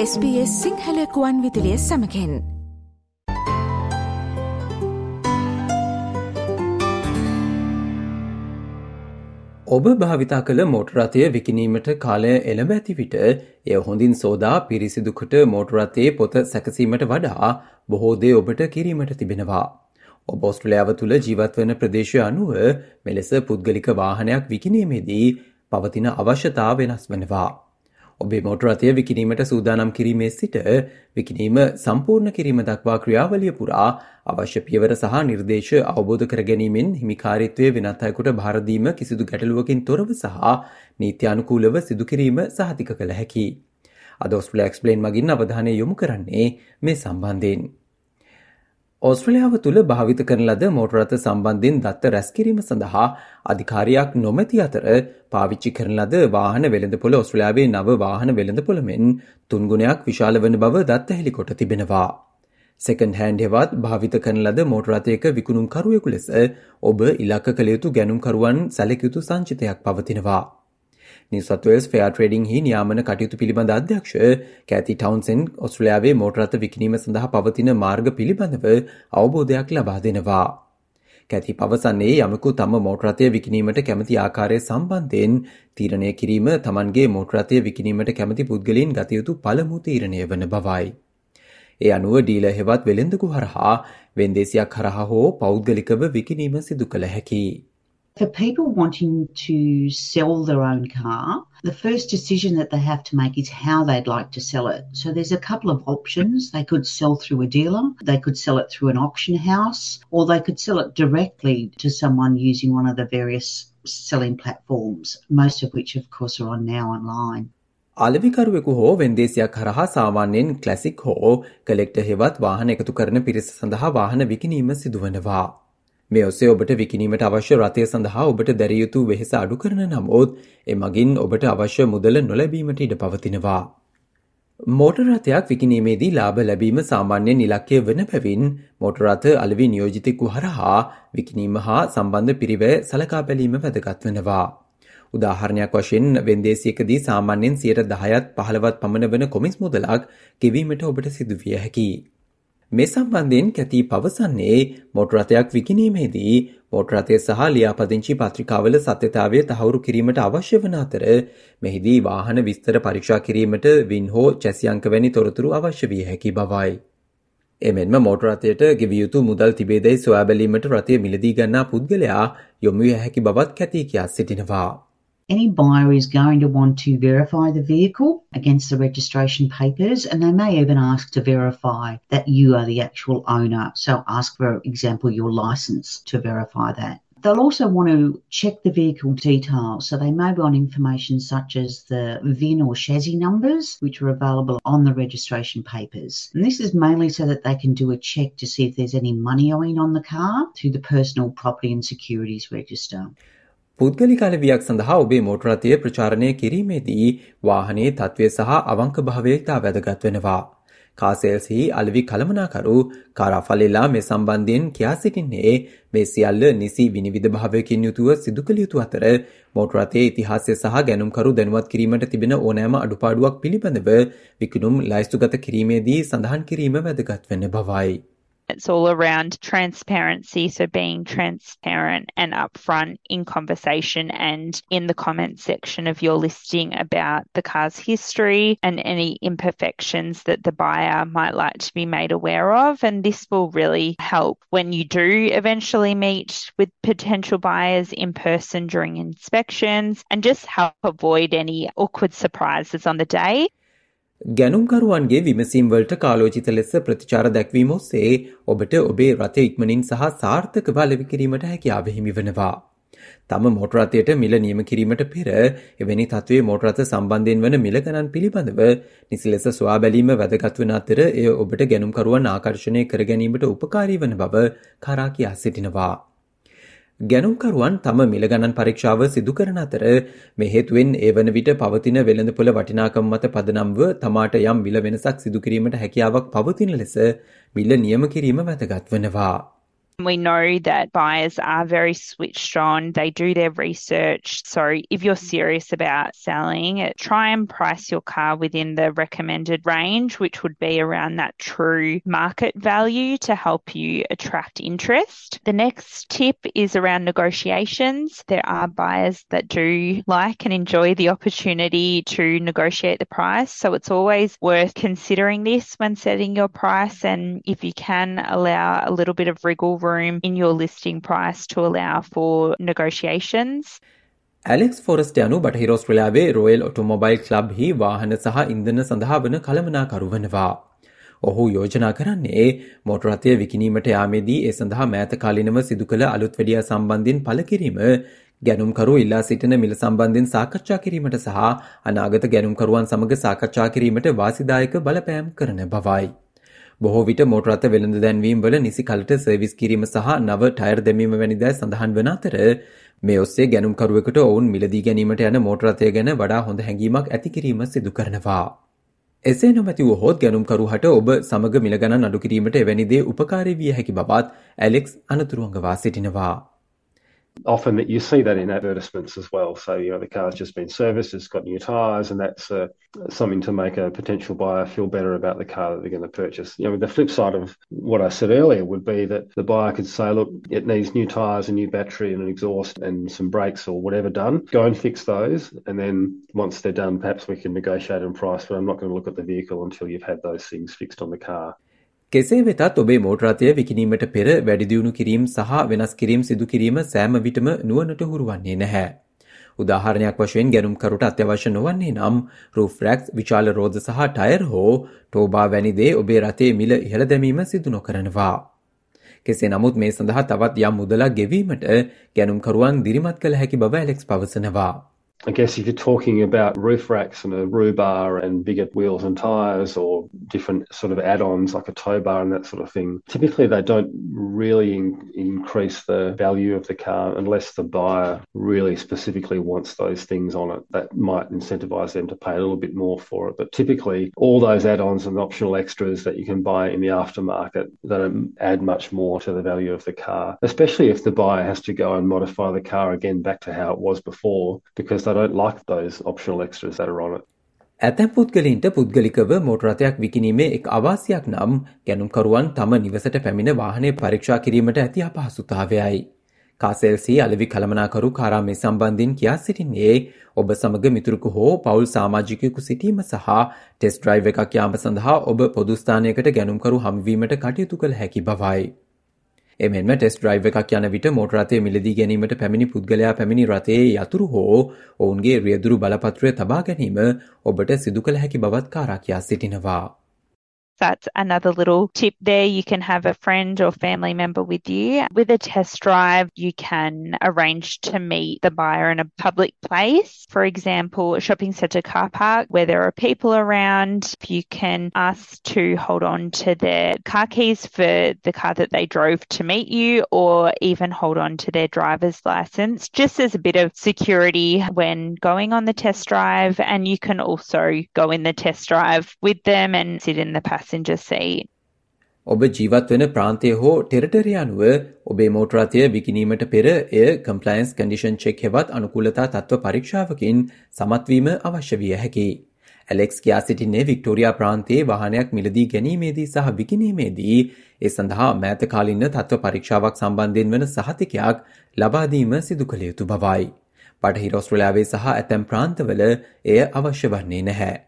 SBS සිංහලකුවන් විදිලිය සමකෙන් ඔබ භාවිතා කළ මෝටරතය විකිනීමට කාලය එළඹ ඇති විට එය හොඳින් සෝදා පිරිසිදුකට මෝටරතයේ පොත සැකසීමට වඩා බොහෝදේ ඔබට කිරීමට තිබෙනවා. ඔබ ඔස්ට්‍රලයාාව තුළ ජීවත්වන ප්‍රදේශය අනුව මෙලෙස පුද්ගලික වාහනයක් විකිනීමේදී පවතින අවශ්‍යතා වෙනස් වනවා. ඔබේ මෝටරතය විකිනීමට සූදානම් කිරීමේ සිට විකිනීම සම්පූර්ණ කිරීම දක්වා ක්‍රියාවලිය පුරා අවශ්‍ය පියවර සහ නිර්දේශ අවබෝධ කර ගැනීමෙන් හිමිකාරිත්වය වෙනත් අයකුට භාරදීම කිසිදු ගැටලුවකින් තොරව සහ නීත්‍යානුකූලව සිදුකිරීම සහතික කළ හැකි. අද ඔස්ට්‍රලක්ස්පලේන් මගින් අවධානය යොමු කරන්නේ මේ සම්බන්ධයෙන්. ඕස්ට්‍රලියාව තුළ භාවිත කරන ලද මෝටරත සම්බන්ධින් දත්ත රැස්කිරීම සඳහා අධිකාරයක් නොමැති අතර පාවිච්චි කරන ලද වාහන වෙළඳපොළ ඔස්ට්‍රලයාාවේ නව වාහන වෙළඳපොළමෙන් තුන්ගුණයක් විශාල වන බව දත්ත හෙළිකොට තිබෙනවා. සෙකන් හැන්ඩ හෙවත් භාවිත කරන ලද මෝටරතයක විකුණුම් කරුවෙකු ලෙස ඔබ ඉලක්ක කළ යුතු ගැනුම්කරුවන් සැලකයුතු සංචිතයක් පවතිනවා. නිසත්වස් ෆයා ට්‍රේඩිං හි නියාමන කටයුතු පිළිබඳ අධ්‍යක්ෂ කෑති ටවන්සන් ඔස්ට්‍රලයාාවේ මෝටරත විකිනීම සඳහා පවතින මාර්ග පිළිබඳව අවබෝධයක් ලබා දෙනවා. කැති පවසන්නේ යමකු තම මෝටරතය විකිනීමට කැමති ආකාරය සම්බන්ධයෙන් තීරණය කිරීම තමන්ගේ මෝටරතය විකිනීමට කැමති පුද්ගලින් ගතයුතු පළමු තීරණය වන බවයි. ඒ අනුව ඩීල හෙවත් වෙළෙඳකු හරහා වෙන්දේසියක් හරහා හෝ පෞද්ගලිකව විකිනීම සිදු කළ හැකි. For people wanting to sell their own car, the first decision that they have to make is how they'd like to sell it. So there's a couple of options. They could sell through a dealer, they could sell it through an auction house, or they could sell it directly to someone using one of the various selling platforms, most of which, of course, are on now online. අලවිකරුවෙකු හෝ වෙන්දේසියක් හරහා සාමාන්‍යයෙන් ක්ලසික් හෝ collector හෙවත් වාහන එකතු කරන පිරිස සඳහා වාහන විකිනීම සිදුවනවා. මේ ඔස්සේ ඔබට විකිනීමට අවශ්‍ය රථය සඳහා ඔබට දැරිය යුතු වෙහෙස අඩු කරන නමුත් එමගින් ඔබට අවශ්‍ය මුදල නොලැබීමට ඉඩ පවතිනවා. මෝටර් රථයක් විකිනීමේදී ලාභ ලැබීම සාමාන්‍යයෙන් ඉලක්කය වන බැවින් මෝටර් රථ අලෙවි නියෝජිතෙකු හරහා විකිනීම හා සම්බන්ධ පිරිවැය සලකා බැලීම වැදගත් වෙනවා. උදාහරණයක් වශයෙන් වෙන්දේසියකදී සාමාන්‍යයෙන් 10ත් 15ත් පමණ වන කොමිස් මුදලක් ගෙවීමට ඔබට සිදුවිය හැකියි. මේ සම්බන්ධයෙන් කැති පවසන්නේ මෝටරතයක් විකිනීමේදී මෝටරතය සහ ලියාපදිංචි පත්‍රිකාවල සත්‍යතාවය තහවුරු කිරීමට අවශ්‍ය වන අතර මෙහිදී වාහන විස්තර පරීක්ෂා කිරීමට වින් හෝ චැසියංක වැනි තොරතුරු අවශ්‍ය විය හැකි බවයි. එමෙන්ම මෝටරතයට ගෙවියයුතු මුදල් තිබේදැයි සොයා බැලීමට රථය මිලදී ගන්නා පුද්ගලයා යොමුය හැකි බවත් කැති කියා සිටිනවා. Any buyer is going to want to verify the vehicle against the registration papers and they may even ask to verify that you are the actual owner. So ask for example your license to verify that. They'll also want to check the vehicle details. So they may want information such as the VIN or chassis numbers, which are available on the registration papers. And this is mainly so that they can do a check to see if there's any money owing on the car through the personal property and securities register. පුද්ගලික අලවියක් සඳහා ඔබේ මෝටරතය ප්‍රචාරණය කිරීමේදී වාහනේ තත්ත්වය සහ අවංක භාවය ඉතා වැදගත් වෙනවා. කාසේල්සි අලවි කළමනාකරු කාරාෆලෙලා මේ සම්බන්ධයෙන් කියා සිටින්නේ මේ සියල්ල නිසි විනිවිධ භාවයකින් යුතුව සිදු කළ යුතු අතර මෝටරතේ ඉතිහාසය සහ ගැනුම්කරු දැනුවත් කිරීමට තිබෙන ඕනෑම අඩුපාඩුවක් පිළිබඳව විකුණුම් ලයිස්තුගත කිරීමේදී සඳහන් කිරීම වැදගත් වෙන්න බවයි. It's all around transparency, so being transparent and upfront in conversation and in the comment section of your listing about the car's history and any imperfections that the buyer might like to be made aware of. And this will really help when you do eventually meet with potential buyers in person during inspections and just help avoid any awkward surprises on the day. ගැනුම්කරුවන්ගේ විමසීම්වලට කාලෝචිත ලෙස ප්‍රතිචාර දැක්වීම ඔස්සේ ඔබට ඔබේ රථය ඉක්මනින් සහ සාර්ථක බලවි කිරීමට හැකියාව හිමි වනවා. තම මෝටරතයට මිල නියම කිරීමට පෙර එවැනි තත්වේ මෝටරත සම්බන්ධයෙන් වන මිල ගණන් පිළිබඳව නිසි ලෙස සොයා බැලීම වැදගත් වන අතර එය ඔබට ගැනුම්කරුවන් ආකර්ශණය කර ගැනීමට උපකාරී වන බව කරා කියා සිටිනවා. ගැනුම්කරුවන් තම මිලගණන් පරීක්ෂාව සිදු කරන අතර මේ හේතුවෙන් ඒ වන විට පවතින වෙළඳපොළ වටිනාකම් මත පදනම්ව තමාට යම් මිල වෙනසක් සිදු කිරීමට හැකියාවක් පවතින ලෙස මිල නියම කිරීම වැදගත් වනවා. We know that buyers are very switched on. They do their research. So if you're serious about selling, try and price your car within the recommended range, which would be around that true market value to help you attract interest. The next tip is around negotiations. There are buyers that do like and enjoy the opportunity to negotiate the price. So it's always worth considering this when setting your price. And if you can allow a little bit of wriggle room room in your listing price to allow for negotiations. Alex Forrest යනු බටහිර ඔස්ට්‍රලයාාවේ royal automobile club හි වාහන සහ ඉන්දන සඳහා වන කළමනාකරු වනවා. ඔහු යෝජනා කරන්නේ මෝටරතය විකිනීමට යාමේදී ඒ සඳහා මෑත කාලිනව සිදු කළ අලුත් වැඩිය සම්බන්ධින් පලකිරීම ගැනුම්කරු ඉල්ලා සිටින මිල සම්බන්ධින් සාකච්ඡා කිරීමට සහ අනාගත ගැනුම්කරුවන් සමඟ සාකච්ඡා කිරීමට වාසිදායක බලපෑම් කරන බවයි. බොහෝ විට මෝටර රථ වෙළඳ දැන්වීම් වල නිසි කලට සර්විස් කිරීම සහ නව ටයර් දැමීම වැනි දෑ සඳහන් වන අතර මේ ඔස්සේ ගැනුම්කරුවෙකුට ඔවුන් මිලදී ගැනීමට යන මෝටර රථය ගැන වඩා හොඳ හැඟීමක් ඇති කිරීම සිදු කරනවා. එසේ නොමැති වුවහොත් ගැනුම්කරුහට ඔබ සමග මිල ගණන් අඩු කිරීමට එවැනි දේ උපකාරී විය හැකි බවත් ඇලෙක්ස් අනතුරුවඟවා සිටිනවා. Often that you see that in advertisements as well. So, you know, the car's just been serviced, it's got new tyres, and that's uh, something to make a potential buyer feel better about the car that they're going to purchase. You know, the flip side of what I said earlier would be that the buyer could say, look, it needs new tyres, a new battery, and an exhaust, and some brakes or whatever done. Go and fix those. And then once they're done, perhaps we can negotiate on price, but I'm not going to look at the vehicle until you've had those things fixed on the car. කෙසේ වෙතත් ඔබේ මෝටරාතය විකිනීමට පෙර වැඩිදියුණු කිරීම් සහ වෙනස් කිරීම් සිදු කිරීම සෑම විටම නුවනට හුරුවන්නේ නැහැ. උදාහරණයක් වශයෙන් ගැනුම්කරුට අත්‍යවශ්‍ය නොවන්නේ නම් රූෆ් රැක්ස් විශාල රෝධ සහ ටයර් හෝ ටෝබා වැනි දේ ඔබේ රථේ මිල ඉහළ දැමීම සිදු නොකරනවා. කෙසේ නමුත් මේ සඳහා තවත් යම් මුදලක් ගෙවීමට ගැනුම්කරුවන් දිරිමත් කළ හැකි බව ඇලෙක්ස් පවසනවා. I guess if you're talking about roof racks and a roof bar and bigger wheels and tyres or different sort of add-ons like a tow bar and that sort of thing, typically they don't really in- increase the value of the car unless the buyer really specifically wants those things on it. That might incentivise them to pay a little bit more for it. But typically all those add-ons and optional extras that you can buy in the aftermarket don't add much more to the value of the car, especially if the buyer has to go and modify the car again back to how it was before because they don't like those optional extras that are on it. ඇතැම් පුද්ගලින්ට පුද්ගලිකව මෝටරතයක් විකිනීමේ එක් අවාසියක් නම් ගැනුම්කරුවන් තම නිවසට පැමිණ වාහනය පරීක්ෂා කිරීමට ඇති අපහසුතාවයයි. කාසෙල්සි අලවි කළමනාකරු කාරා මේ සම්බන්ධින් කියා සිටින්නේ ඔබ සමග මිතුරුකු හෝ පවුල් සාමාජිකයකු සිටීම සහ ටෙස් ඩ්‍රයිව් එකක් යාම සඳහා ඔබ පොදුස්ථානයකට ගැනුම්කරු හම්වීමට කටයුතු කළ හැකි බවයි. එමෙන්ම ටෙස් ඩ්‍රයිව් එකක් යන විට මෝටර රථය මිලදී ගැනීමට පැමිණි පුද්ගලයා පැමිණි රථයේ යතුරු හෝ ඔවුන්ගේ රියදුරු බලපත්‍රය තබා ගැනීම ඔබට සිදු කළ හැකි බවත් කාරා කියා සිටිනවා. That's another little tip there. You can have a friend or family member with you. With a test drive, you can arrange to meet the buyer in a public place. For example, a shopping centre car park where there are people around. You can ask to hold on to their car keys for the car that they drove to meet you or even hold on to their driver's license just as a bit of security when going on the test drive. And you can also go in the test drive with them and sit in the passenger passenger seat. ඔබ ජීවත් වෙන ප්‍රාන්තය හෝ ටෙරටරිය අනුව ඔබේ මෝටරාතය විකිනීමට පෙර එය compliance කඩිෂන් check හෙවත් අනුකූලතා තත්ව පරීක්ෂාවකින් සමත්වීම අවශ්‍ය විය හැකි. ඇලෙක්ස් කියා සිටින්නේ වික්ටෝරයා ප්‍රාන්තයේ වාහනයක් මිලදී ගැනීමේදී සහ විකිනීමේදී ඒ සඳහා මෑත කාලින්න තත්ව පරීක්ෂාවක් සම්බන්ධයෙන් වන සහතිකයක් ලබාදීම සිදු කළ යුතු බවයි. පටහි රොස්ට්‍රලයාාවේ සහ ඇතැම් ප්‍රාන්තවල එය අවශ්‍ය වන්නේ නැහැ.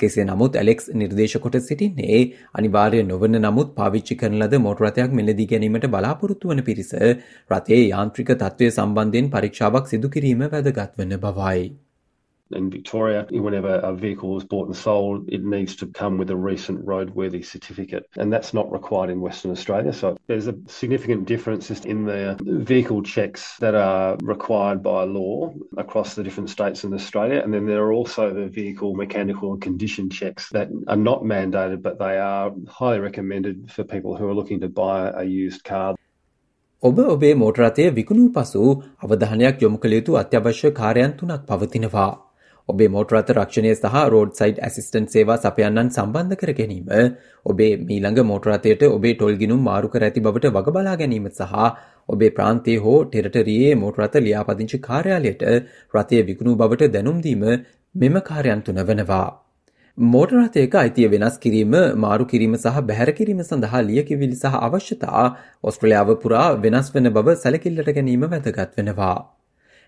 කෙසේ නමුත් ඇලෙක්ස් නිර්දේශ කොට සිටින්නේ අනිවාර්ය නොවන නමුත් පාවිච්චි කරන ලද මෝටර රථයක් මිලදී ගැනීමට බලාපොරොත්තු වන පිරිස රථයේ යාන්ත්‍රික තත්ත්වය සම්බන්ධයෙන් පරීක්ෂාවක් සිදු කිරීම වැදගත් වන බවයි. in Victoria, whenever a vehicle is bought and sold, it needs to come with a recent roadworthy certificate. And that's not required in Western Australia. So there's a significant difference in the vehicle checks that are required by law across the different states in Australia. And then there are also the vehicle mechanical condition checks that are not mandated, but they are highly recommended for people who are looking to buy a used car. ඔබ ඔබේ මෝටරතය විකුණූ පසු අවධානයක් යොමු කළ යුතු අත්‍යවශ්‍ය කාරයන් තුනක් පවතිනවා. ඔබේ මෝටරත රක්ෂණය සහ රෝඩ් සයිඩ් ඇසිස්ටන්් සේවා සපයන්නන් සම්බන්ධ කර ගැනීම ඔබේ මීළඟ මෝටරතයට ඔබේ ටොල්ගිනුම් මාරුකර ඇති බවට වගබලා ගැනීම සහ ඔබේ ප්‍රාන්තේ හෝ ටෙරටරයේ මෝටරත ලියාපදිංචි කාර්යාලයට රථය විකුණු බවට දැනුම්දීම මෙම කාර්යන් තුන වනවා. මෝටරතයක අයිතිය වෙනස් කිරීම මාරු කිරීම සහ බැහැර කිරීම සඳහා ලියකිවිලි සහ අවශ්‍යතා ඔස්ට්‍රලියාව පුරා වෙනස් වන බව සැලකිල්ලට ගැනීම වැදගත් වෙනවා.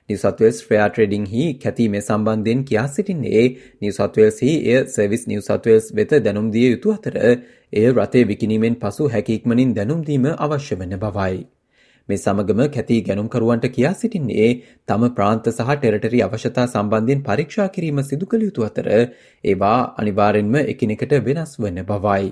නිවසත්වල්ස් ෆ්‍රයා ට්‍රඩිංහි කැතීමේ සම්බන්ධයෙන් කියා සිටින්නේ නිවසත්වල්සහි එය සර්විස් නිවසත්වල්ස් වෙත දැනුම්දිය යුතු අතර එය රතේ විකිනීමෙන් පසු හැකික්මනින් දැනුම්දීම අවශ්‍ය වන බවයි. මේ සමගම කැති ගැනුම්කරුවන්ට කියා සිටින්නේ තම ප්‍රාන්ත සහ ටෙරටරි අවශ්‍යතා සම්බන්ධයෙන් පරීක්ෂා කිරීම සිදු කළ යුතු අතර ඒවා අනිවාරෙන්ම එකිනෙකට වෙනස් වන බවයි.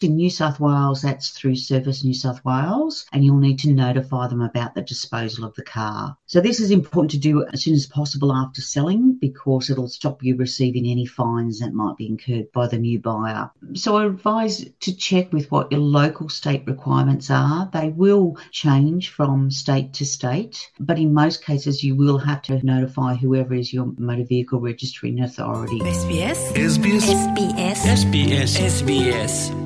In New South Wales, that's through Service New South Wales, and you'll need to notify them about the disposal of the car. So, this is important to do as soon as possible after selling because it'll stop you receiving any fines that might be incurred by the new buyer. So, I advise to check with what your local state requirements are. They will change from state to state, but in most cases, you will have to notify whoever is your motor vehicle registering authority. SBS SBS SBS SBS SBS